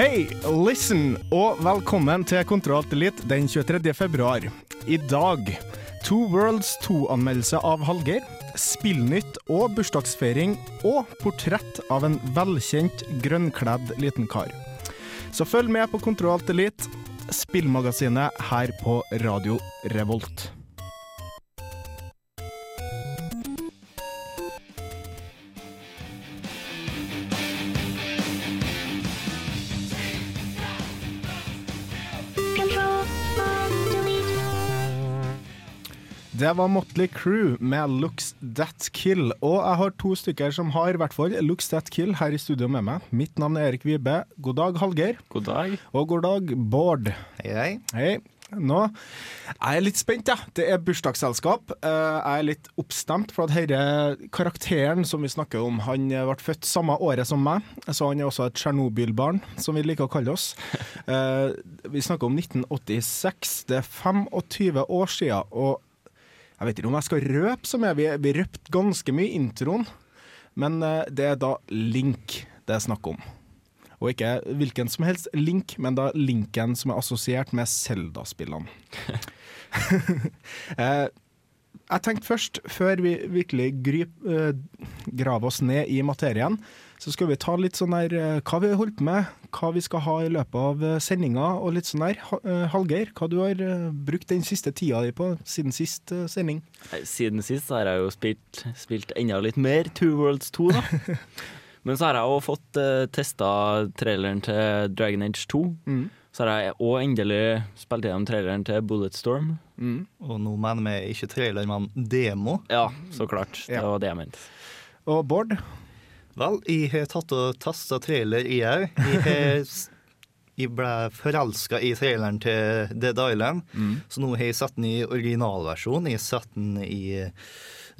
Hei, listen, og velkommen til Kontroll den 23. februar. I dag Two Worlds 2-anmeldelse av Hallgeir, spillnytt og bursdagsfeiring, og portrett av en velkjent grønnkledd liten kar. Så følg med på Kontroll spillmagasinet her på Radio Revolt. Det var Motley Crew med Looks That Kill. Og jeg har to stykker som har i hvert fall Looks That Kill her i studio med meg. Mitt navn er Erik Vibe. God dag, Hallgeir. God dag. Og god dag, Bård. Hei, hei. Hei. Nå jeg er litt spent, jeg. Ja. Det er bursdagsselskap. Eh, Jeg er litt oppstemt, for at denne karakteren som vi snakker om, han ble født samme året som meg, så han er også et Tsjernobyl-barn, som vi liker å kalle oss. Eh, Vi snakker om 1986. Det er 25 år siden, og jeg vet ikke om jeg skal røpe så mye. Vi, vi røpte ganske mye introen, men eh, det er da Link det er snakk om. Og ikke hvilken som helst Link, men da Linken som er assosiert med Zelda-spillene. eh, jeg tenkte først, før vi virkelig gryp, eh, graver oss ned i materien, så skal vi ta litt sånn der eh, hva vi har holdt med, hva vi skal ha i løpet av eh, sendinga og litt sånn der. Eh, Hallgeir, hva du har brukt den siste tida di på siden sist sending? Siden sist har jeg jo spilt, spilt enda litt mer Two Worlds 2, da. Men så har jeg òg fått uh, testa traileren til Dragon Age 2. Mm. Så har jeg òg endelig spilt gjennom traileren til Bulletstorm. Mm. Og nå mener vi ikke trailer, men demo. Ja, så klart. Det Ja. var det jeg mente. Og Bård? Vel, jeg har tatt og testa trailer, jeg òg. Jeg, har jeg ble forelska i traileren til Dead Island, så nå har jeg sett den i originalversjon. Jeg har sett den i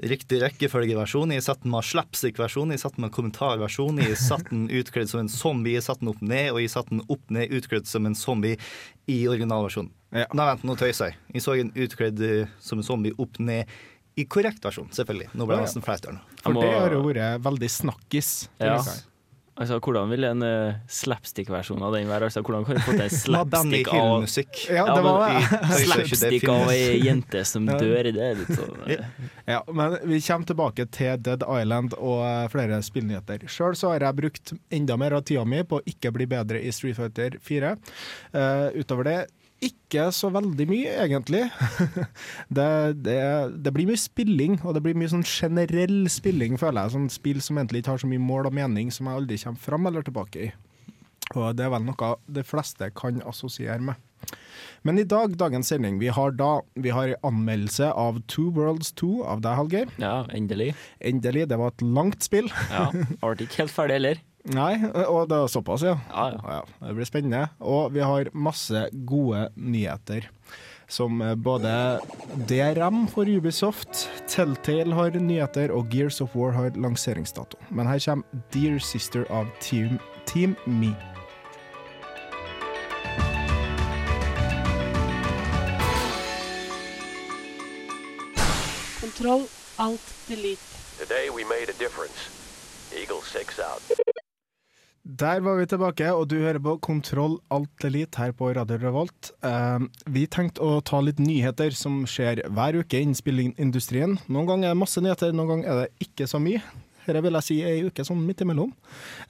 riktig rekkefølgeversjon. Jeg har sett den med slapstick-versjon, jeg har sett den med kommentarversjon. Jeg har sett den utkledd som en zombie, jeg har sett den opp ned, og jeg har sett den opp ned utkledd som en zombie i originalversjonen. Ja. Nei, vent, nå tøyser jeg. Jeg så den utkledd eh, som en zombie opp ned i korrekt versjon, selvfølgelig. Nå ble det nesten flaut her nå. For må- det har jo vært veldig snakkis. Ja. Altså, Hvordan vil en uh, slapstick-versjon av den være? Altså, hvordan kan du få til en slapstick av. Ja, Ja, det var men- det. Det Slapstick av ei jente som Ja. dør, det er litt sånn eh, Ja, men vi kommer tilbake til Dead Island og eh, flere spillnyheter. Sjøl har jeg brukt enda mer av tida mi på å ikke bli bedre i Street Fighter 4. Uh, utover det ikke så veldig mye, egentlig. det, det, det blir mye spilling, og det blir mye sånn generell spilling, føler jeg. Sånn spill som egentlig ikke har så mye mål og mening, som jeg aldri kommer fram eller tilbake i. Og det er vel noe de fleste kan assosiere med. Men i dag, dagens sending, vi har da vi har anmeldelse av Two Worlds 2 av deg, Hallgeir. Ja, endelig. Endelig, det var et langt spill. Ja, Jeg ble ikke helt ferdig heller. Nei, og det er såpass, ja. Ja, ja. Det blir spennende. Og vi har masse gode nyheter. Som både DRM for Ubisoft, Telltale har nyheter, og Gears of War har lanseringsdato. Men her kommer Dear Sister av Team, Team Me. Kontroll, alt, delete. Today we made a difference. Eagle 6 out. Der var vi tilbake, og du hører på Kontroll Alt Elite her på Radio Revolt. Eh, vi tenkte å ta litt nyheter som skjer hver uke innen innspillingindustrien. Noen ganger er det masse nyheter, noen ganger er det ikke så mye. Dette vil jeg si er ei uke sånn midt imellom.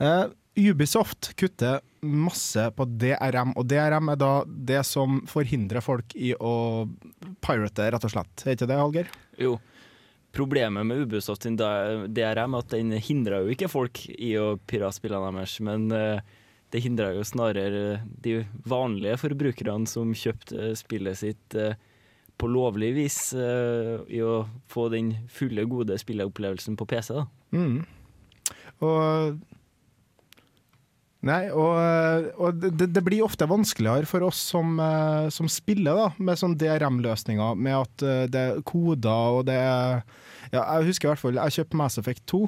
Eh, Ubisoft kutter masse på DRM, og DRM er da det som forhindrer folk i å pirate, rett og slett. Er ikke det, Alger? Jo. Problemet med Ubisoft sin DRM er at den hindrer jo ikke folk i å pirate spillene deres, men eh, det hindrer jo snarere de vanlige forbrukerne som kjøpte spillet sitt eh, på lovlig vis, eh, i å få den fulle, gode spilleopplevelsen på PC. da. Mm. Og Nei, og, og det, det blir ofte vanskeligere for oss som, eh, som spiller da, med sånn DRM-løsninger, med at eh, det er koder og det er ja, Jeg husker i hvert fall jeg kjøpte Mass Effect 2.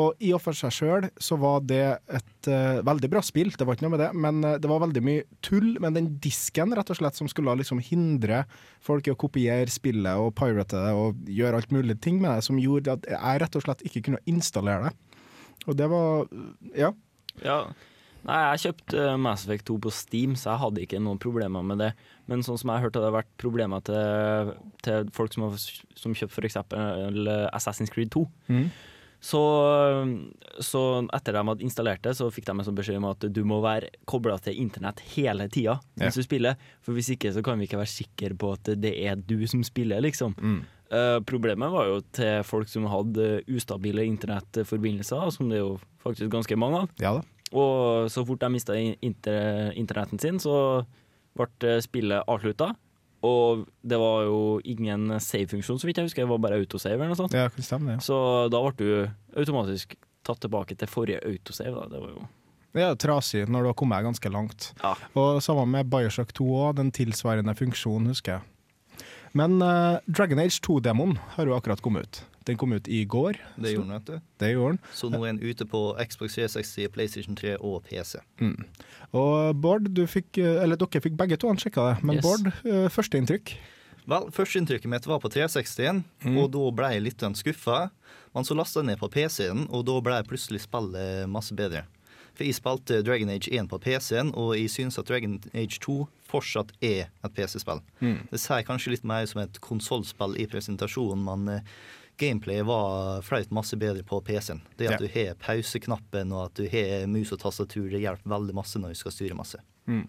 Og i og for seg sjøl så var det et uh, veldig bra spill, det var ikke noe med det, men uh, det var veldig mye tull med den disken rett og slett som skulle liksom hindre folk i å kopiere spillet og pirate det og gjøre alt mulig ting med det, som gjorde at jeg rett og slett ikke kunne installere det. Og det var Ja. Ja. Nei, jeg kjøpte eh, Mass Effect 2 på Steam, så jeg hadde ikke noen problemer med det. Men sånn som jeg har hørt, har det vært problemer til, til folk som har som kjøpt f.eks. Assassin's Creed 2. Mm. Så, så etter de hadde installert det, så fikk de en sånn beskjed om at du må være kobla til internett hele tida mens du spiller. For hvis ikke så kan vi ikke være sikre på at det er du som spiller, liksom. Mm. Uh, problemet var jo til folk som hadde ustabile internettforbindelser, som det er jo faktisk ganske mange av. Ja da. Og så fort de mista inter internetten sin, så ble spillet avslutta. Og det var jo ingen save-funksjon, så vidt jeg husker. Det var bare autosave eller noe sånt. Ja, kan stemme det. Så da ble du automatisk tatt tilbake til forrige autosave. Da. Det var jo Ja, trasig når du har kommet ganske langt. Ja. Og sammen med Bioshock 2 òg, den tilsvarende funksjonen, husker jeg. Men uh, Dragon Age 2-demoen har jo akkurat kommet ut. Den kom ut i går. Det gjorde den, vet du. Det gjorde den. Så nå er den ute på Xbox 360, PlayStation 3 og PC. Mm. Og Bård, du fikk, eh, eller dere fikk begge to sjekka det, men Yes. Bård, eh, førsteinntrykk? Vel, Førsteinntrykket mitt var på 360-en, Mm. og da ble jeg litt skuffa. Men så lasta jeg ned på PC-en, og da ble plutselig spillet masse bedre. For jeg spilte Dragon Age 1 på PC-en, og jeg syns at Dragon Age 2 fortsatt er et PC-spill. Mm. Det ser kanskje litt mer som et konsollspill i presentasjonen, men eh, gameplay var flaut masse bedre på PC-en. Det at Ja. du har pauseknappen og at du har mus og tastatur, det hjelper veldig masse når du skal styre masse. Mm.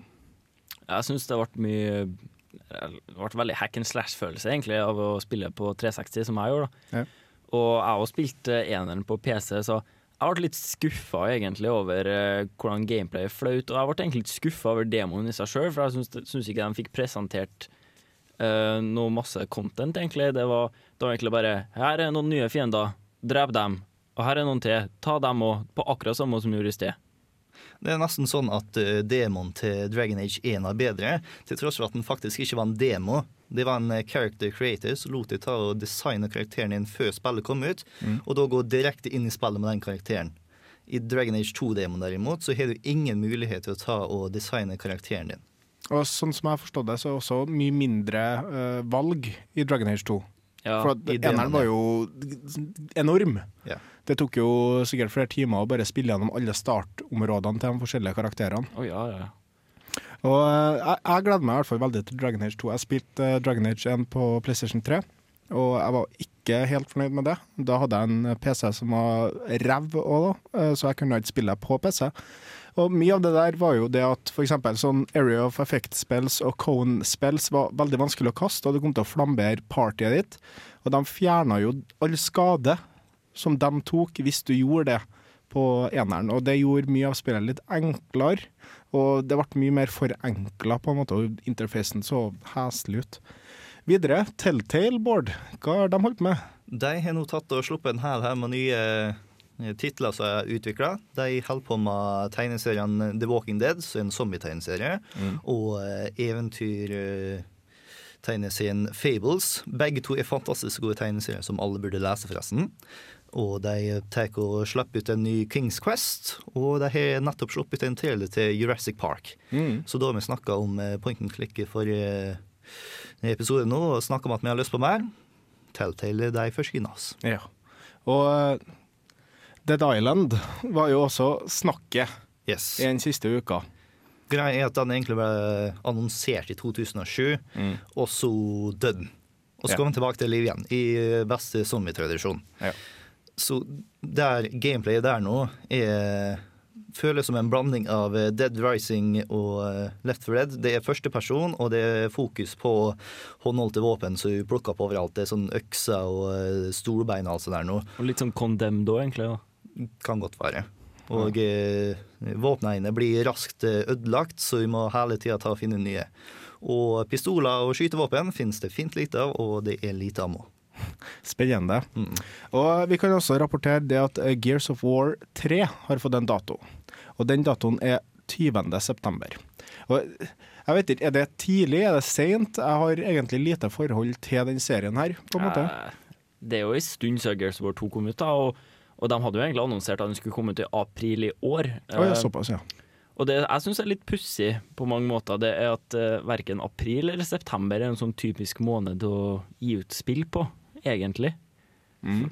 Jeg syns det ble mye Det ble veldig hack and slash-følelse egentlig av å spille på 360, som jeg gjorde. da. Ja. Og jeg òg spilte eneren på PC, så jeg ble litt skuffa egentlig over eh, hvordan gameplay fløt. flaut. Og jeg ble egentlig litt skuffa over demoen i seg sjøl, for jeg syns, ikke de fikk presentert eh, noe masse content, egentlig. Det var, det var egentlig bare Her er noen nye fiender, drep dem. Og her er noen til, ta dem òg, på akkurat samme som gjorde i sted. Det er nesten sånn at uh, demoen til Dragon Age 1 er bedre, til tross for at den faktisk ikke var en demo. Det var en eh, character creator som lot deg ta og designe karakteren din før spillet kom ut, og da gå direkte inn i spillet med den karakteren. I Dragon Age 2-demoen derimot så har du ingen mulighet til å ta og designe karakteren din. Og sånn som jeg har forstått det, så er det også mye mindre uh, valg i Dragon Age 2. Ja, For at eneren var jo enorm. Ja. Det tok jo sikkert flere timer å bare spille gjennom alle startområdene til de forskjellige karakterene. Oh, ja, ja. Og eh, jeg, jeg gleder meg i hvert fall veldig til Dragon Age 2. Jeg spilte uh, Dragon Age 1 på PlayStation 3, og jeg var ikke helt fornøyd med det. Da hadde jeg en PC som var ræv òg, så jeg kunne ikke spille på PC. Og mye av det der var jo det at f.eks. sånn Area of Effect-spells og Cone-spells var veldig vanskelig å kaste, og det kom til å flambere partyet ditt. Og de fjerna jo all skade som de tok hvis du gjorde det på eneren, og det gjorde mye av spillet litt enklere. Og det ble mye mer forenkla, på en måte, og interfacen så heslig ut. Videre, Telltale Board, hva har de holdt med? De har nå tatt og sluppet en hel her med nye eh, titler som er utvikla. De holder på med tegneserien The Walking Dead, som er en zombie-tegneserie, og eh, eventyr eh, tegneserien Fables. Begge to er fantastisk gode tegneserier som alle burde lese, forresten. Og de tar og slipper ut en ny Kings Quest, og de har nettopp sluppet en trailer til Jurassic Park. Så da har vi snakka om point and click for episode nå, og snakke om at vi har lyst på mer. Telltale de forsyner oss. Ja. Og eh, Dead Island var jo også snakket Yes. i den siste uka. Greia er at den egentlig ble annonsert i 2007, og så døde den. Og så Ja. kom den tilbake til liv igjen, i beste zombie-tradisjon. Ja. Så der gameplayet der nå er føles som en blanding av eh, Dead Rising og eh, Left 4 Dead. Det er første person, og det er fokus på håndholdte våpen som du plukker på overalt. Det er sånn økser og stolbein storbein og alt sånt der nå. Og litt sånn condemned òg, egentlig. da. Kan godt være. Og ja. våpnene blir raskt eh, ødelagt, så vi må hele tida ta og finne nye. Og pistoler og skytevåpen finnes det fint lite av, og det er lite ammo. Spennende. Og vi kan også rapportere det at eh, Gears of War 3 har fått en dato. Og den datoen er 20. september. Og jeg vet ikke, Er det tidlig, er det seint? Jeg har egentlig lite forhold til den serien her, på en måte. Eh, Det er jo en stund siden Gears of War 2 kom ut, da, og, og de hadde jo egentlig annonsert at den skulle komme ut i april i år. Oh, ja, Eh, såpass, ja. Og det jeg syns er litt pussig på mange måter, det er at uh, verken april eller september er en sånn typisk måned å gi ut spill på, egentlig.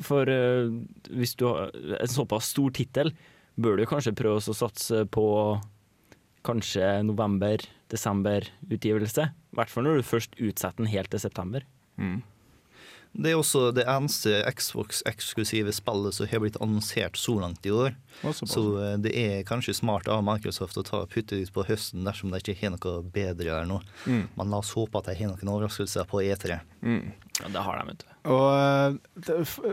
For uh, hvis du har en såpass stor tittel, bør du kanskje prøve å satse på kanskje november-desember-utgivelse. I hvert fall når du først utsetter den helt til september. Mm. Det er også det eneste Xbox-eksklusive spillet som har blitt annonsert så langt i år. Så eh, det er kanskje smart av Microsoft å ta, putte ut på høsten dersom de ikke har noe bedre der nå. Mm. Men la oss håpe at de har noen overraskelser på E3. Mm. Ja, det har de, vet du. Og eh,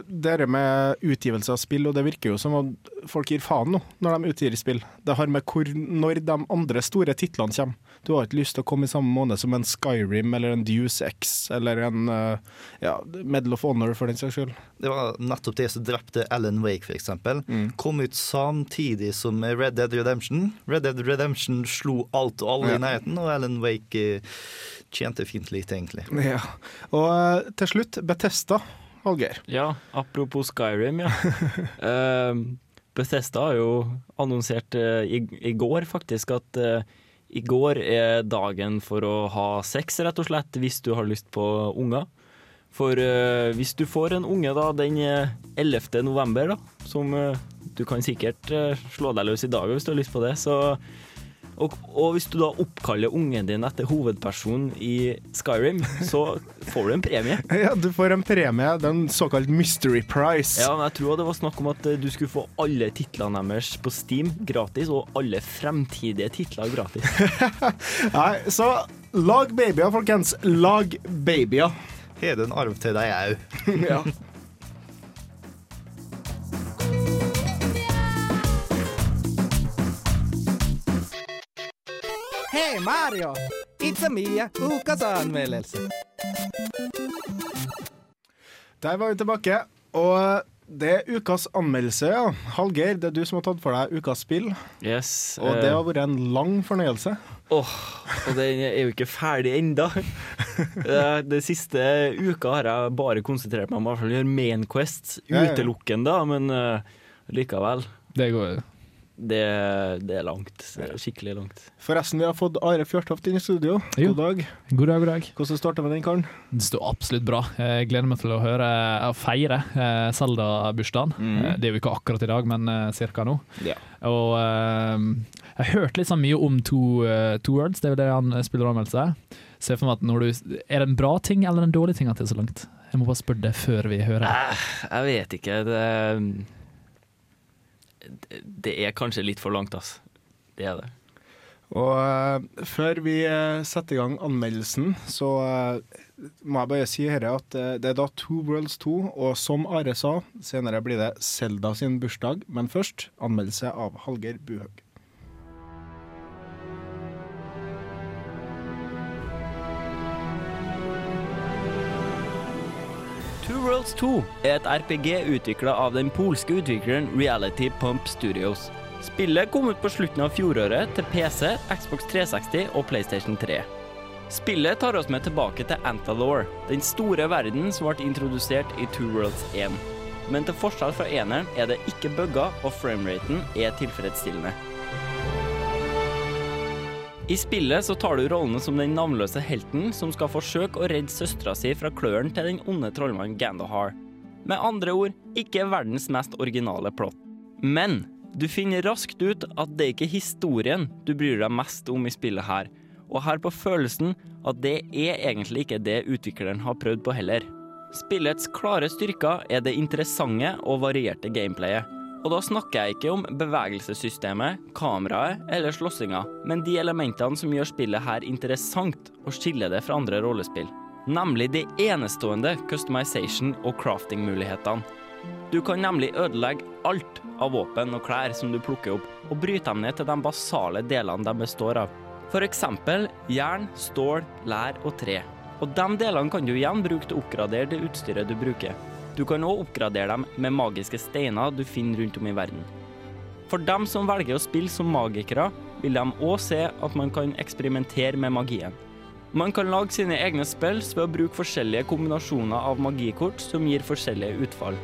det, det med utgivelse av spill, og det virker jo som at folk gir faen nå når de utgir spill. Det har med hvor, når de andre store titlene kommer. Du har ikke lyst til å komme i samme måned som en Skyrim eller en Deuce X eller en eh, ja, Medal of Honor, for den saks skyld. Det var nettopp det som drepte Alan Wake, f.eks. Mm. Kom ut samtidig som Red Dead Redemption. Red Dead Redemption slo alt og alle ja. i nærheten, og Alan Wake eh, tjente fint lite, egentlig. Ja. Og eh, til slutt, Betesta. Hallgeir. Ja, apropos Skyrim, ja. Eh, Bethesda har jo annonsert eh, i, i går faktisk at uh, i går er dagen for å ha sex, rett og slett, hvis du har lyst på unger. For uh, hvis du får en unge da den eh, 11. november, da, som uh, du kan sikkert uh, slå deg løs i dag hvis du har lyst på det, så og, og hvis du da oppkaller ungen din etter hovedpersonen i Skyrim, så får du en premie. Ja, du får en premie, den såkalt mystery prize. Ja, men jeg tror det var snakk om at eh, du skulle få alle titlene deres på Steam gratis, og alle fremtidige titler gratis. Nei, så lag babyer, folkens. Lag babyer. Har du en arv til deg òg? ja. Hei Mario! It's a Mia, ukas anmeldelse. Der var vi tilbake. Og det er ukas anmeldelse, ja. Hallgeir, det er du som har tatt for deg ukas spill. Yes. Og det har vært en lang fornøyelse. Åh, og den er jo ikke ferdig enda Det siste uka har jeg bare konsentrert meg om å gjøre main quests Ja, ja. utelukkende, men eh, likevel. Det går Det, det er langt. Det er skikkelig langt. Forresten, vi har fått Are Fjørtoft inn i studio. God dag. God dag, god dag. Hvordan starta med den karen? Det står absolutt bra. Jeg gleder meg til å høre og feire eh, Zelda-bursdagen. Mm. Det er jo ikke akkurat i dag, men eh, cirka nå. Ja. Og eh, jeg har hørt litt sånn mye om Two, eh, two Words, det er jo det han spiller anmeldelse. Ser for meg at når du Er det en bra ting eller en dårlig ting at det er så langt? Jeg må bare spørre det før vi hører. Eh, jeg vet ikke. Det, det er kanskje litt for langt, ass. Det er det. Og uh, før vi uh, setter i gang anmeldelsen, så uh, må jeg bare si her at det er da Two Worlds 2, og som Are sa, senere blir det Selda sin bursdag. Men først anmeldelse av Hallgeir Buhaug. Worlds 2 er et RPG utvikla av den polske utvikleren Reality Pump Studios. Spillet kom ut på slutten av fjoråret til PC, Xbox 360 og PlayStation 3. Spillet tar oss med tilbake til Antalore, den store verden som ble introdusert i Two Worlds 1. Men til forskjell fra eneren er det ikke bugger, og frameraten er tilfredsstillende. I spillet så tar du rollene som den navnløse helten som skal forsøke å redde søstera si fra klørne til den onde trollmannen Gandahar. Med andre ord, ikke verdens mest originale plott. Men du finner raskt ut at det er ikke historien du bryr deg mest om i spillet her, og her på følelsen at det er egentlig ikke det utvikleren har prøvd på heller. Spillets klare styrker er det interessante og varierte gameplayet. Og da snakker jeg ikke om bevegelsessystemet, kameraet eller slåssinga, men de elementene som gjør spillet her interessant og skiller det fra andre rollespill. Nemlig de enestående customization- og crafting-mulighetene. Du kan nemlig ødelegge alt av våpen og klær som du plukker opp, og bryte dem ned til de basale delene de består av. Eksempel jern, stål, lær og tre. Og de delene kan du igjen bruke til å oppgradere det utstyret du bruker. Du kan òg oppgradere dem med magiske steiner du finner rundt om i verden. For dem som velger å spille som magikere, vil de òg se at man kan eksperimentere med magien. Man kan lage sine egne spill ved å bruke forskjellige kombinasjoner av magikort som gir forskjellige utfall.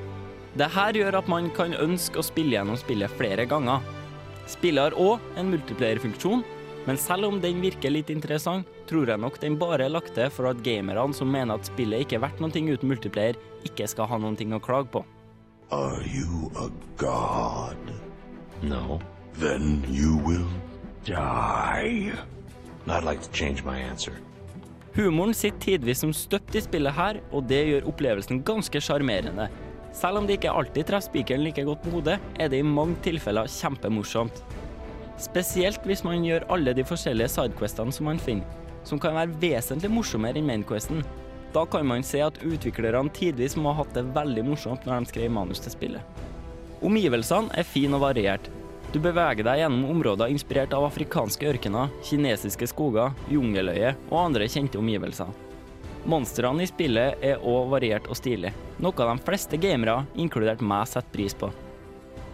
Dette gjør at man kan ønske å spille gjennom spillet flere ganger. Spillet har òg en multiplayer-funksjon, men selv om den virker litt interessant, tror jeg nok den bare er lagt til for at gamerne som mener at spillet ikke er verdt noe uten multiplayer, ikke skal ha noen ting å klage på. Are you a god? No. Then you will die. I'd like to change my answer. Humoren sitter tidvis som støpt i spillet her, og det gjør opplevelsen ganske sjarmerende. Selv om det ikke alltid treffer spikeren like godt på hodet, er det i mange tilfeller kjempemorsomt. Spesielt hvis man gjør alle de forskjellige sidequestene som man finner, som kan være vesentlig morsommere enn mainquesten. Da kan man se at utviklerne tidvis må ha hatt det veldig morsomt når de skrev manus til spillet. Omgivelsene er fine og variert. Du beveger deg gjennom områder inspirert av afrikanske ørkener, kinesiske skoger, jungeløye og andre kjente omgivelser. Monstrene i spillet er òg variert og stilig, noe de fleste gamere, inkludert meg, setter pris på.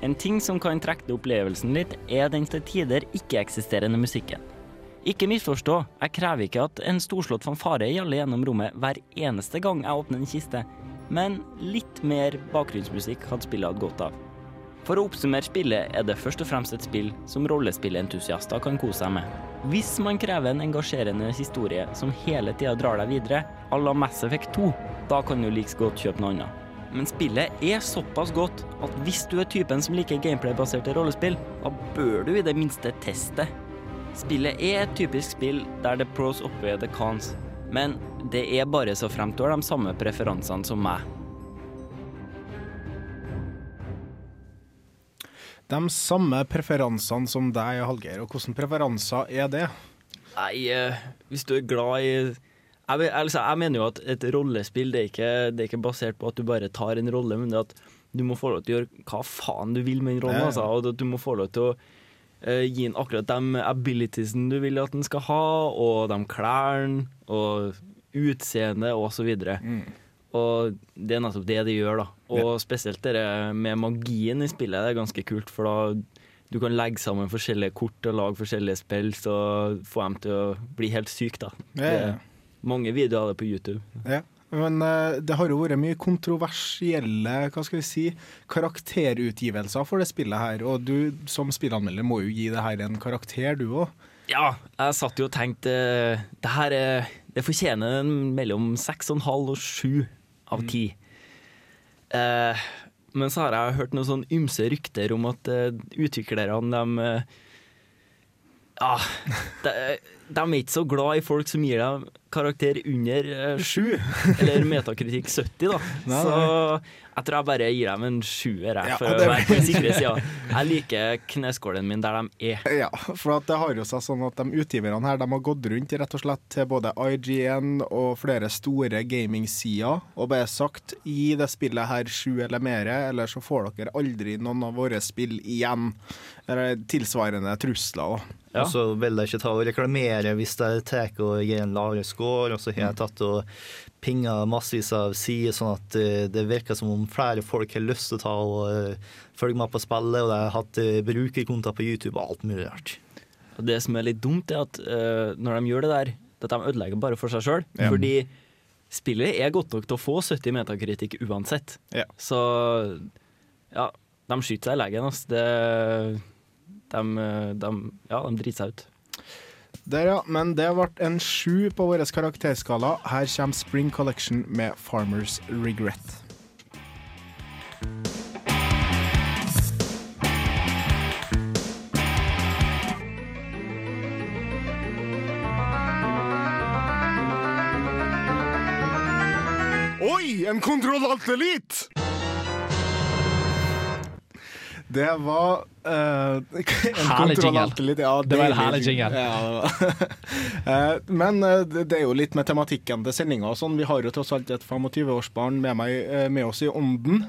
En ting som kan trekke opplevelsen litt, er den til tider ikke-eksisterende musikken. Ikke misforstå, jeg krever ikke at en storslått fanfare gjaller gjennom rommet hver eneste gang jeg åpner en kiste, men litt mer bakgrunnsmusikk hadde spillet hatt godt av. For å oppsummere spillet er det først og fremst et spill som rollespillentusiaster kan kose seg med. Hvis man krever en engasjerende historie som hele tida drar deg videre, à la Mass Effect 2, da kan du like godt kjøpe noe annet. Men spillet er såpass godt at hvis du er typen som liker gameplay-baserte rollespill, da bør du i det minste teste. Spillet er et typisk spill der det pros oppveier the cons, men det er bare så fremt du har de samme preferansene som meg. De samme preferansene som deg, Hallgeir. Og hvilke preferanser er det? Nei, eh, hvis du er glad i jeg, altså, jeg mener jo at et rollespill det er, ikke, det er ikke basert på at du bare tar en rolle, men det er at du må få lov til å gjøre hva faen du vil med den rollen. Altså, og at du må få lov til å gi den akkurat de abilitiesene du vil at den skal ha, og de klærne og utseendet og så videre. Mm. Og det er nettopp det de gjør, da. Og spesielt det med magien i spillet, det er ganske kult, for da du kan legge sammen forskjellige kort og lage forskjellige spill, så få dem til å bli helt syke, da. Ja, ja. Det mange videoer av det på YouTube. Ja. Men eh, det har jo vært mye kontroversielle hva skal vi si, karakterutgivelser for det spillet her. Og du som spillanmelder må jo gi det her en karakter, du òg. Ja, jeg satt jo og tenkte eh, Det her er Det fortjener en mellom 6,5 og 7 av 10. Eh, men så har jeg hørt noen sånn ymse rykter om at eh, utviklerne, de Ja, de, de er ikke så glad i folk som gir dem karakter under eh, 7. Eller metakritikk 70, da. Nei, Så jeg tror jeg bare gir dem en sjuer, jeg, Ja, for det- å være på den sikre sida. Jeg liker kneskålen min der de er. Ja, for at det har jo seg sånn at de utgiverne her de har gått rundt rett og slett til både IGN og flere store gamingsider og bare sagt gi det spillet her sju eller mer, eller så får dere aldri noen av våre spill igjen. Eller tilsvarende trusler. da. Ja. Og så vil jeg ikke ta og reklamere hvis jeg tar og gir en lavere score, og så har jeg tatt og pinga massevis av sider, sånn at eh, det virker som om flere folk har lyst til å ta og eh, følge med på spillet, og jeg har hatt brukerkonta brukerkontoer på YouTube og alt mulig rart. Og det som er litt dumt, er at uh, når de gjør det der, at de ødelegger bare for seg sjøl. Ja. Fordi spillet er godt nok til å få 70 metakritikk uansett. Ja. Så ja, de skyter seg i leggen. Altså. Det, de, de, ja, de driter seg ut. Der, ja. Men det ble en sju på vår karakterskala. Her kommer Spring Collection med Farmers Regret. Oi, en kontrollantelit! Det var eh, en Herlig jingle. Ja, Det var en herlig jingle. Ja, uh. Eh, Men uh, det er jo litt med tematikken til sendinga og sånn. Vi har jo tross alt et 25-årsbarn med, meg, eh, med oss i ånden,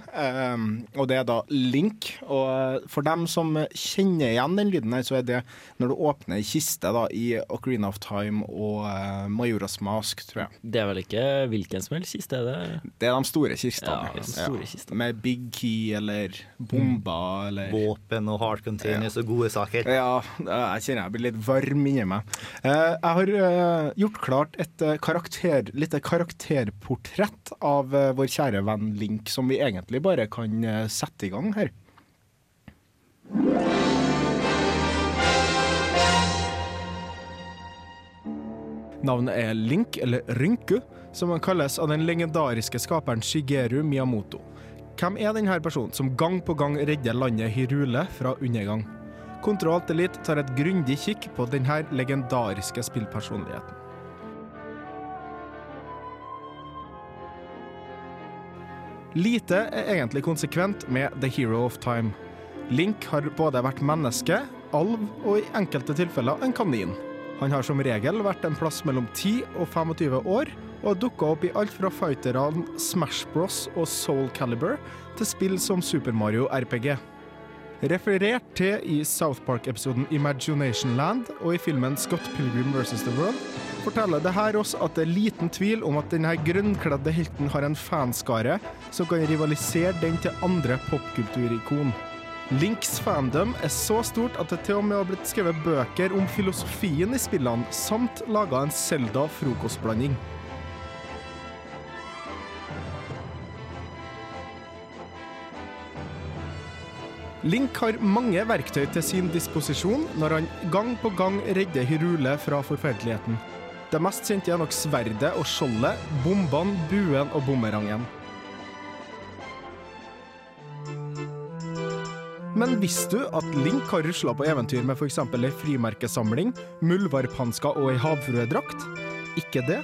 og det er da Link. Og for dem som kjenner igjen den lyden her, så er det når du åpner ei kiste da, i Ocarina of Time og Majoras Mask, tror jeg. Det er vel ikke hvilken som helst kiste, er det? Det er de store kistene. Ja, store kistene. Med Big Key eller bomber eller Våpen og heart containers og gode saker. Ja, jeg kjenner jeg blir litt varm inni meg. Eh, Jeg har eh, gjort klart et eh, karakter, lite karakterportrett av vår kjære venn Link, som vi egentlig bare kan sette i gang her. Navnet er Link, eller Rynku, som han kalles av den legendariske skaperen Shigeru Miyamoto. Hvem er denne personen som gang på gang redder landet Hirule fra undergang? Kontroll Elite tar et grundig kikk på denne legendariske spillpersonligheten. Lite er egentlig konsekvent med The Hero of Time. Link har både vært menneske, alv og i enkelte tilfeller en kanin. Han har som regel vært en plass mellom 10 og 25 år, og har dukka opp i alt fra fighterne Smash Bros og Soul Calibur til spill som Super Mario RPG. Referert til i South Park-episoden Imagination Land og i filmen Scott Pilgrim vs. The World, forteller det her oss at det er liten tvil om at denne grønnkledde helten har en fanskare som kan rivalisere den til andre popkulturikon. Links fandom er så stort at det til og med har blitt skrevet bøker om filosofien i spillene, samt laga en Zelda-frokostblanding. Link har mange verktøy til sin disposisjon når han gang på gang redder Hyrule fra forferdeligheten. Det mest kjente er nok sverdet og skjoldet, bombene, buen og bumerangen. Men visste du at Link har rusla på eventyr med f.eks. ei frimerkesamling, muldvarphansker og ei havfruedrakt? Ikke det?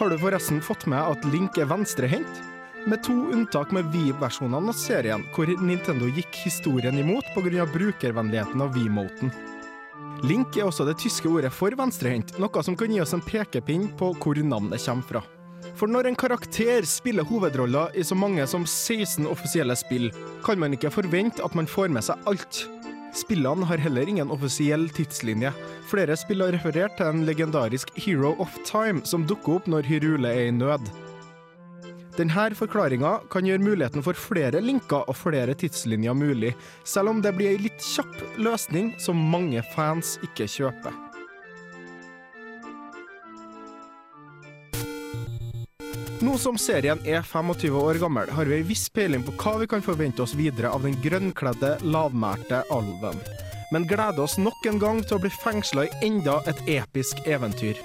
Har du forresten fått med at Link er venstrehendt? Med to unntak med Wii-versjonene av serien, hvor Nintendo gikk historien imot pga. brukervennligheten av Wii-moten. Link er også det tyske ordet for venstrehendt, noe som kan gi oss en pekepinn på hvor navnet kommer fra. For når en karakter spiller hovedroller i så mange som 16 offisielle spill, kan man ikke forvente at man får med seg alt. Spillene har heller ingen offisiell tidslinje. Flere spill har referert til en legendarisk Hero of Time som dukker opp når Hyrule er i nød. Denne forklaringa kan gjøre muligheten for flere linker og flere tidslinjer mulig, selv om det blir ei litt kjapp løsning som mange fans ikke kjøper. Nå som serien er 25 år gammel, har vi ei viss peiling på hva vi kan forvente oss videre av den grønnkledde, lavmælte alven. Men gleder oss nok en gang til å bli fengsla i enda et episk eventyr.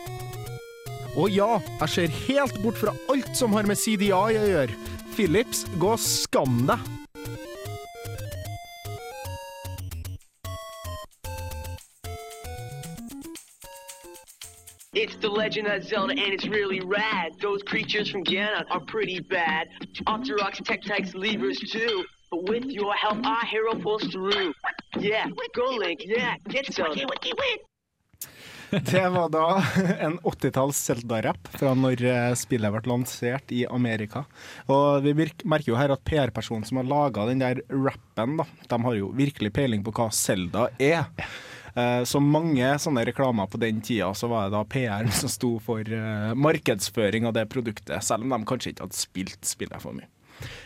Og ja, jeg ser helt bort fra alt som har med CDI å gjøre. Philips, gå og skam deg! It's the Legend of Zelda, and it's really rad. Those creatures from Ganon are pretty bad. Octoroks, Tektites, Levers too. But with your help, our hero pulls through. Yeah, go Link. Yeah, get Zelda. Det var da en 80-talls Zelda-rapp fra når eh, spillet ble lansert i Amerika. Og vi merker jo her at PR-personen som har laga den der rappen, da, de har jo virkelig peiling på hva Zelda er. Eh, Så mange sånne reklamer på den tida, så var det da PR-en som sto for eh, markedsføring av det produktet, selv om de kanskje ikke hadde spilt spillet for mye.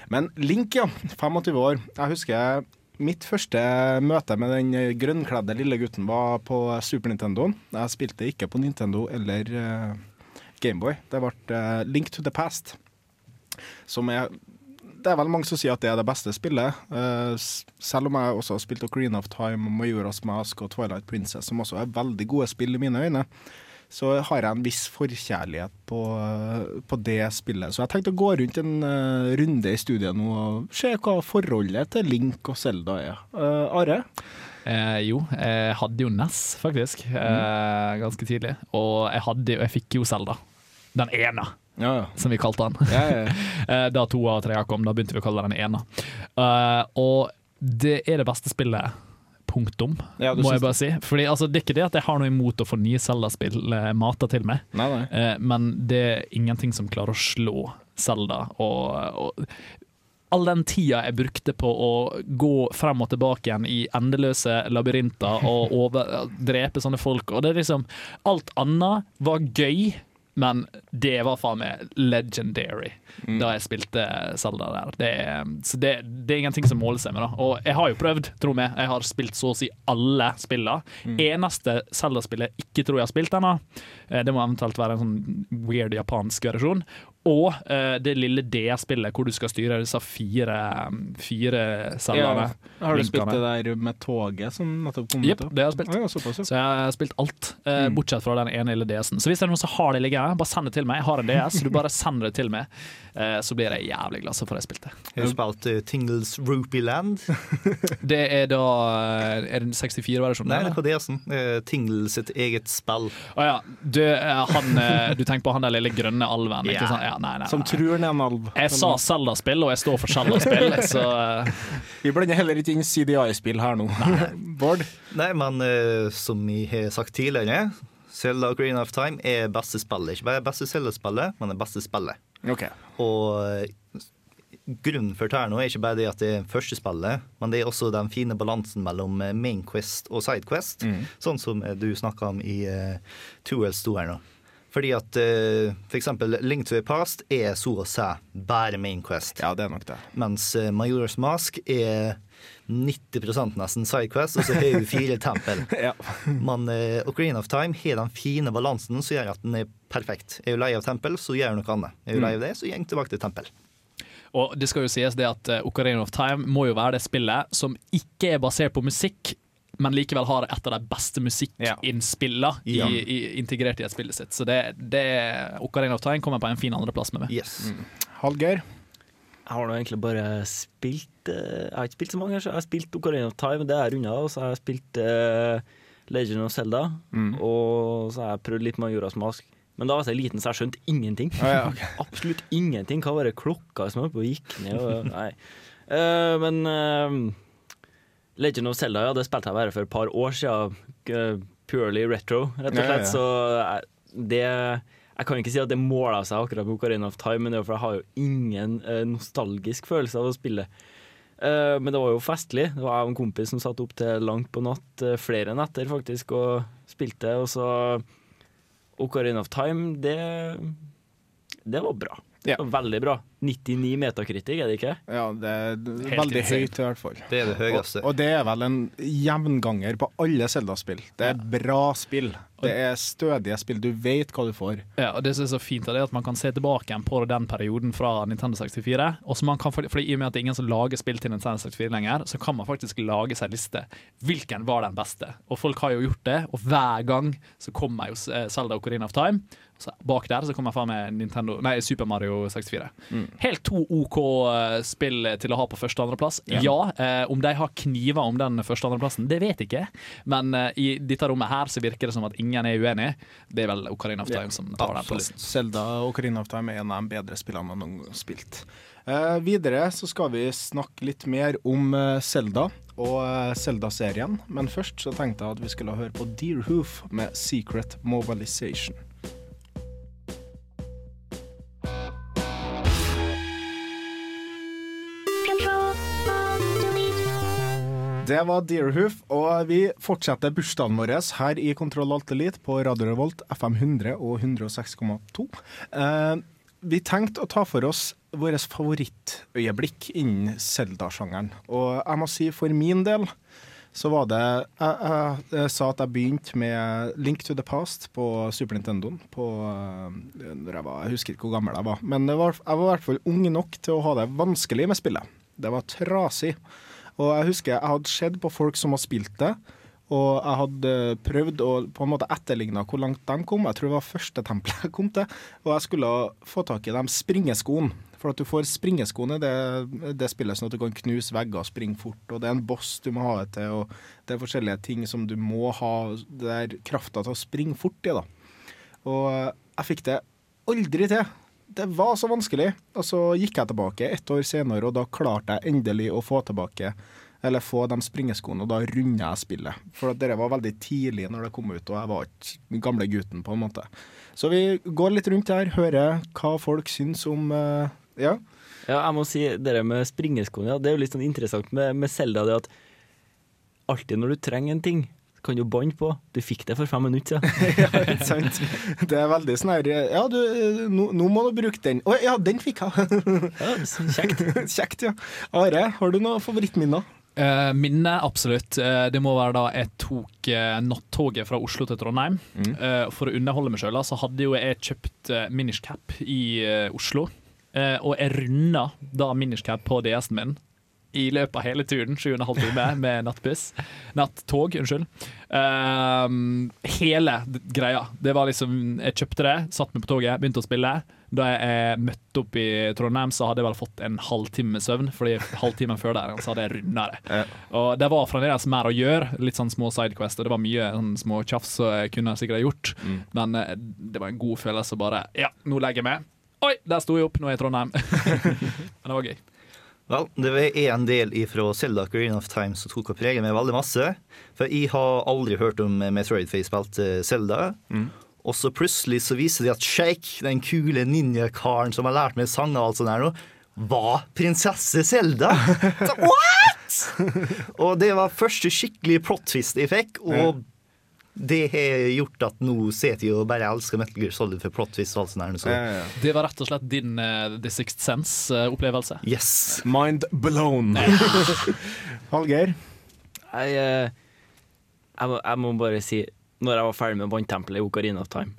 Men Link, ja. 25 år. Jeg husker mitt første møte med den grønnkledde lille gutten var på Super Nintendo. Jeg spilte ikke på Nintendo eller Gameboy. Det ble eh, Link to the Past, som er det er vel mange som sier at det er det beste spillet. Uh, selv om jeg også har spilt Ocarina of Time, Majora's Mask og Twilight Princess, som også er veldig gode spill i mine øyne, så har jeg en viss forkjærlighet på, på det spillet. Så jeg tenkte å gå rundt en uh, runde i studiet nå og se hva forholdet til Link og Zelda er. Eh, Are? Eh, jo, jeg hadde jo NES, faktisk, eh, ganske tidlig. Og jeg, hadde, jeg fikk jo Zelda. Den ene, som vi kalte den. Ja, da to av tre kom, da begynte vi å kalle den ene. Uh, og det er det beste spillet. Punktum, Ja, må jeg bare si. Fordi altså, Det er ikke det at jeg har noe imot å få nye Zelda-spill eh, mata til meg, Nei, nei. Eh, men det er ingenting som klarer å slå Zelda. Og, og all den tida jeg brukte på å gå frem og tilbake igjen i endeløse labyrinter og over, drepe sånne folk. Og det er liksom Alt annet var gøy, men det var faen meg legendary da jeg spilte Zelda der. Det, er- så det, det er ingenting som måler seg med. da Og jeg har jo prøvd, tro meg. Jeg har spilt så å si alle spillene. Eneste Zelda-spillet jeg ikke tror jeg har spilt ennå, eh, det må eventuelt være en sånn weird japansk versjon. Og uh, det lille DS-spillet hvor du skal styre disse fire, fire Zeldaene. Har du spilt det der med toget som nettopp kom Jepp, ut? det har jeg spilt. Ja, såpass, ja. Så jeg har spilt alt, uh, bortsett fra den ene lille DS-en. Så hvis det er noen som har det liggende, bare send det til meg. Jeg har en DS, du bare sender det til meg. Eh, så blir jeg jævlig glad, for at jeg spilte. Har du spilt uh, Tingles Rupee Land? Det er da eh, Er det 64-versjonen? Nei, det er på DS-en. Uh, Tingle sitt eget spill. Å ja. Du, han, du tenker på han der lille grønne alven? Ikke sant? Ja, nei, nei, Som nei. tror han er en alv. Jeg sa Zelda-spill, og jeg står for Zelda-spill, så Vi blander heller ikke inn CDI-spill her nå. Bård? Nei, men som vi har sagt tidligere, Zelda Green of Time er beste spillet. Ikke bare beste Zelda-spillet, men det beste spillet. Ok. Og eh, grunnen for det her nå er ikke bare det at det er første spillet, men det er også den fine balansen mellom eh, main quest og side quest, sånn som eh, du snakka om i uh, Tuels 2 her nå. Fordi at uh, for eksempel Link to the Past er så å si bare main quest. Ja, det er nok det. Mens uh, Majora's Mask er 90% nesten sidequest, og så har vi fire tempel. Ja. Men uh, Ocarina of Time har den fine balansen som gjør at den er perfekt. Er du lei av tempel, så gjør du noe annet. Er du lei av det, så går hun tilbake til tempel. Og det skal jo sies det at eh, Ocarina of Time må jo være det spillet som ikke er basert på musikk, men likevel har et av de beste musikkinnspillene Ja. i, i, integrert i et spillet sitt. Så det, det Ocarina of Time kommer på en fin andreplass med meg. Yes. Hallgeir? Jeg har nå egentlig bare spilt eh, Jeg har ikke spilt så mange, så jeg har spilt Ocarina of Time, det er unna, og så har jeg spilt eh, Legend of Zelda, og så har jeg prøvd litt Majoras Mask. Men da var jeg så liten, så jeg skjønte ingenting. Ah, ja, okay. Absolutt ingenting. Hva var det klokka som holdt på gikk ned? Og, nei. Uh, men uh, Legend of Zelda, ja, det spilte jeg bare for et par år siden. Uh, Purely retro, rett og Ja, ja, slett. ja. Så det Jeg kan ikke si at det måla seg akkurat på Ocarina of Time, men det er for jeg har jo ingen eh, nostalgisk følelse av å spille. Eh, men det var jo festlig. Det var jeg og en kompis som satt opp til langt på natt, eh, flere netter faktisk, og spilte. Og så Ocarina of Time, det Det var bra. Det var Veldig bra. 99 metakritikk, er det ikke? Ja, det er Helt veldig insane. høyt i hvert fall. Det er det høyeste. Og, og det er vel en jevnganger på alle Zelda-spill. Det er bra spill. Det er stødige spill. Du vet hva du får. Ja, og det som er så fint av det er at Man kan se tilbake på den perioden fra Nintendo 64. Og så man kan, fordi I og med at det er ingen som lager spill til Nintendo 64 lenger, så kan man faktisk lage seg liste. Hvilken var den beste? Og folk har jo gjort det, og hver gang så kommer jo Selda Zelda Ocarina of Time. Så bak der så kommer faen meg Nintendo, nei, Super Mario 64. Helt to OK eh, spill til å ha på første og andreplass. Ja, Ja. eh, om de har kniver om den første og andreplassen, det vet jeg ikke. Men eh, i dette rommet her så virker det som at ingen er uenig. Det er vel Ocarina of Time som tar den plassen. Zelda og Ocarina of Time er en av de bedre spillene man noen gang har spilt. Eh, videre så skal vi snakke litt mer om Selda Zelda og eh, Zelda-serien. Men først så tenkte jeg at vi skulle høre på Deerhoof med Secret Mobilization. Det var Deerhoof, og vi fortsetter bursdagen vår her i Kontroll Alt Elite på Radio Revolt FM 100 og 106,2. Eh, vi tenkte å ta for oss vårt favorittøyeblikk innen Zelda-sjangeren. Og jeg må si for min del så var det Jeg, jeg, jeg sa at jeg begynte med Link to the Past på Super Nintendoen. På, eh, jeg, jeg husker ikke hvor gammel jeg var, men var, jeg var i hvert fall ung nok til å ha det vanskelig med spillet. Det var trasig. Og jeg husker jeg hadde sett på folk som har spilt det, og jeg hadde prøvd å på en måte etterligne hvor langt de kom. Jeg tror det var første tempelet jeg kom til. Og jeg skulle få tak i de springeskoene. For at du får springeskoene det, det spillet, sånn at du kan knuse vegger og springe fort. Og det er en boss du må ha det til, og det er forskjellige ting som du må ha det der krafta til å springe fort i. da. Og jeg fikk det aldri til. Det var så vanskelig. Og så gikk jeg tilbake ett år senere, og da klarte jeg endelig å få tilbake eller få de springeskoene, og da runda jeg spillet. For det var veldig tidlig når det kom ut, og jeg var ikke gamle gutten, på en måte. Så vi går litt rundt her, hører hva folk syns om eh, Ja. Ja, jeg må si det med springeskoene, ja, det er jo litt sånn interessant med, med Zelda, det at alltid når du trenger en ting, Kan du banne på? Du fikk det for fem minutter siden. ja, ikke sant? Det er veldig sånn her Ja, du, nå, nå må du bruke den. Å ja, den fikk jeg! Kjekt. Kjekt, ja. Are, har du noen favorittminner? Uh, minne, absolutt. Uh, det må være da jeg tok uh, nattoget fra Oslo til Trondheim. Eh, for å underholde meg sjøl så hadde jo jeg kjøpt uh, Minish Cap i eh, Oslo. Eh, og jeg runda da Minish Cap på DS-en min i løpet av hele turen, sju og en halv time med nattbuss. Nattog, unnskyld. Um, hele greia. Det var liksom Jeg kjøpte det, satt meg på toget, begynte å spille. Da jeg møtte opp i Trondheim, så hadde jeg vel fått en halvtime med søvn, Fordi halvtimen før der så hadde jeg runda det. Og det var fremdeles mer å gjøre, litt sånn små sidequests, og det var mye sånn små tjafs som jeg kunne sikkert ha gjort, men eh, det var en god følelse å bare Ja, nå legger jeg meg. Oi, der sto jeg opp, nå er jeg i Trondheim. men det var gøy. Vel, det var en del fra Zelda Green of Time som tok og preget meg veldig masse. For jeg har aldri hørt om Metroid før jeg spilte Zelda. Og så plutselig så viser de at Shake, den kule ninjakaren som har lært meg sanger og alt sånt her nå, var prinsesse Zelda! What?! og det var første skikkelig plot twist jeg fikk, og det har gjort at nå sitter jeg og bare elsker Metal Gear Solid for plot twist og alt sånt ja, ja. Det var rett og slett din uh, The Sixth Sense-opplevelse. Yes. Mind blown. Hallgeir? Jeg, eh, jeg, må, jeg må bare si når jeg var ferdig med Vanntempelet i Ocarina of Time,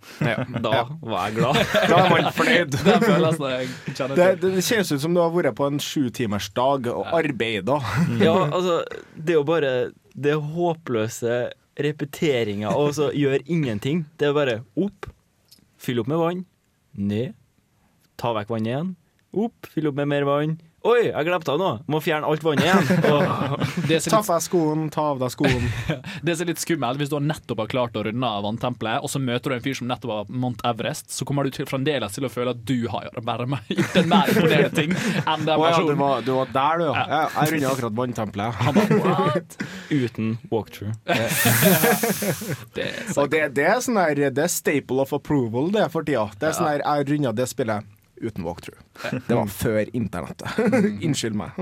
da var jeg glad. Da er man fornøyd. Det Det, det kjennes ut som du har vært på en sjutimersdag og arbeida. Ja, altså, det er jo bare det håpløse repeteringa og så gjør ingenting. Det er bare opp, fyll opp med vann, ned, ta vekk vannet igjen, opp, fyll opp med mer vann. Oi, jeg glemte av noe! Må fjerne alt vannet igjen. Og, Det som Ta av deg skoen, ta av deg skoen. det som er litt skummelt, hvis du har nettopp har klart å runde av vanntempelet, og så møter du en fyr som nettopp har Mount Everest, så kommer du til, fremdeles til å føle at du har bare med- gjort en mer imponerende ting enn den Å ja, du var, du var der, du, ja. ja jeg runda akkurat vanntempelet. uten walkthrough. Det er Og det, det er sånn der, Det er staple of approval det for tida. Det er sånn der, Jeg runda det spillet uten walkthrough. Det var før internettet. Unnskyld meg.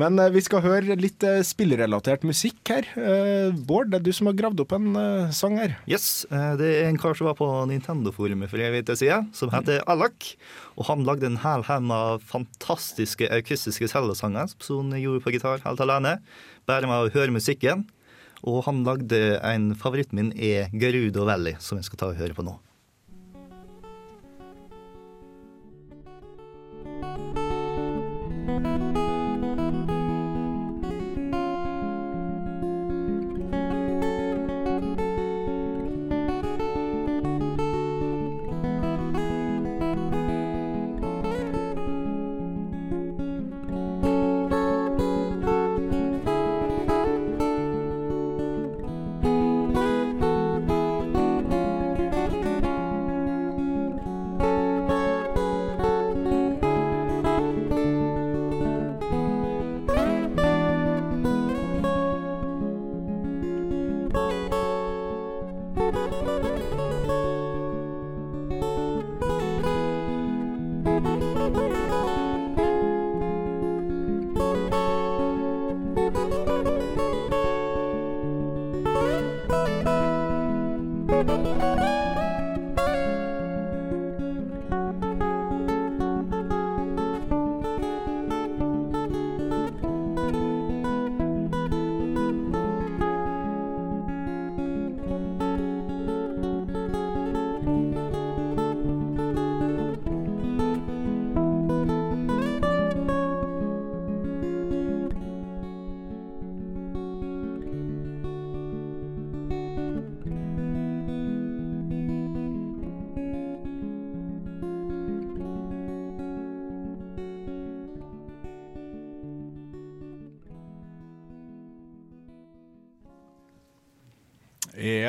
Men eh, vi skal høre litt eh, spillrelatert musikk her. Eh, Bård, det er du som har gravd opp en sang her. Yes, det er en kar som var på Nintendo-forumet for evig uke siden, som heter Alak. Og han lagde en hel haug med fantastiske akustiske cellesanger som han gjorde på gitar helt alene. Bare med å høre musikken. Og han lagde en favoritt min er Gerudo Valley, som jeg skal ta og høre på nå.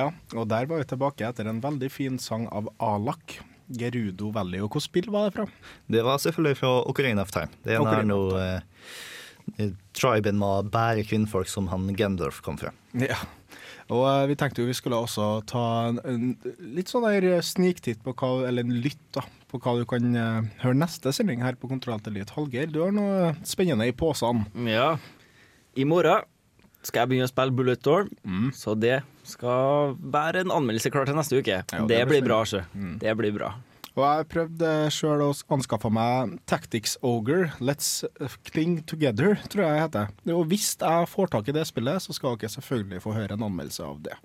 Ja, og der var vi tilbake etter en veldig fin sang av Alak. Gerudo Valley. Og hvilket spill var det fra? Det var selvfølgelig fra Ocarina of Time. Det er noe eh, triben med bare kvinnfolk som han Gendorf kom fra. Ja. Og eh, vi tenkte jo vi skulle også ta en, en litt sånn der sniktitt på hva, eller en lytt da, på hva du kan eh, høre neste sending her på Kontroll til Elite. Hallgeir, du har noe spennende i posene. Ja. I morgen skal jeg begynne å spille Bullet Door, så det Skal være en anmeldelse klar til neste uke. det det, blir bra, sjø. Mm. Det blir bra. Og jeg prøvde sjøl å anskaffe meg Tactics Ogre, Let's Cling Together, tror jeg det heter. Og hvis jeg får tak i det spillet, så skal dere selvfølgelig få høre en anmeldelse av det.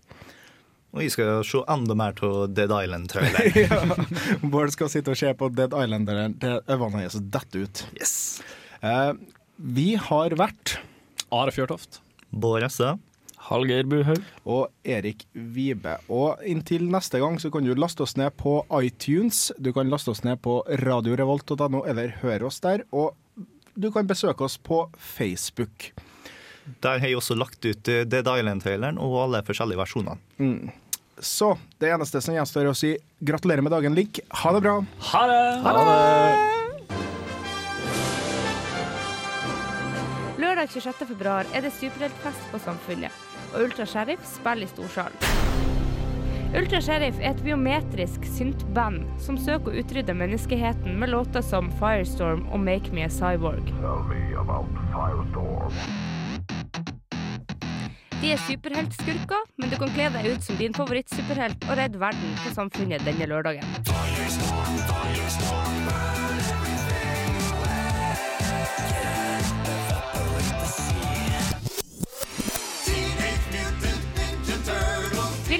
Og jeg skal se enda mer av Dead Island-traileren. ja. Bård skal sitte og se på Dead Island til øynene hans detter ut. Eh, vi har vært Are Fjørtoft. Bård Ressa. Hallgeir Buhaug. Og Erik Vibe. Og inntil neste gang så kan du laste oss ned på iTunes. Du kan laste oss ned på radiorevolt.no, eller høre oss der. Og du kan besøke oss på Facebook. Der har jeg også lagt ut eh, Dead Island-traileren og alle forskjellige versjonene. Mm. Så det eneste som gjenstår er å si gratulerer med dagen, Link. Ha det bra. Ha det! Ha det! Lørdag 26. februar er det superheltfest på Samfunnet, og Ultra Sheriff spiller i storsal. Ultra Sheriff er et biometrisk syntband som søker å utrydde menneskeheten med låter som Firestorm og Make Me a Cyborg. De er superheltskurker, men du kan kle deg ut som din favorittsuperhelt og redde verden på Samfunnet denne lørdagen.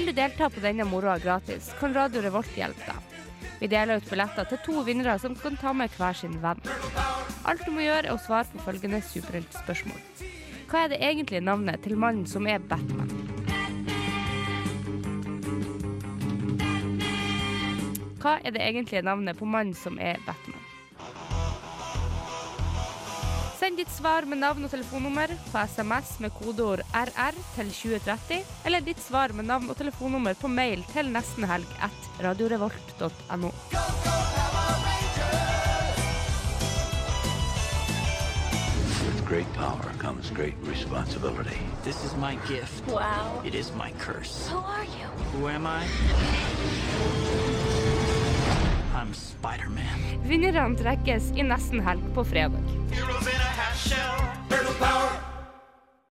Vil du delta på denne moroa gratis, kan Radio Revolt hjelpe deg. Vi deler ut billetter til to vinnere som kan ta med hver sin venn. Alt du må gjøre, er å svare på følgende superheltspørsmål. Hva er det egentlige navnet til mannen som er Batman? Hva er det egentlige navnet på mannen som er Batman? Send ditt svar med navn og telefonnummer på SMS med kodeord RR til 2030, eller ditt svar med navn og telefonnummer på mail til nestenhelg at radiorevolt.no. Great power comes great responsibility. This is my gift. Wow. It is my curse. Who are you? Who am I? I'm Vinnerne trekkes i nesten helg på fredag.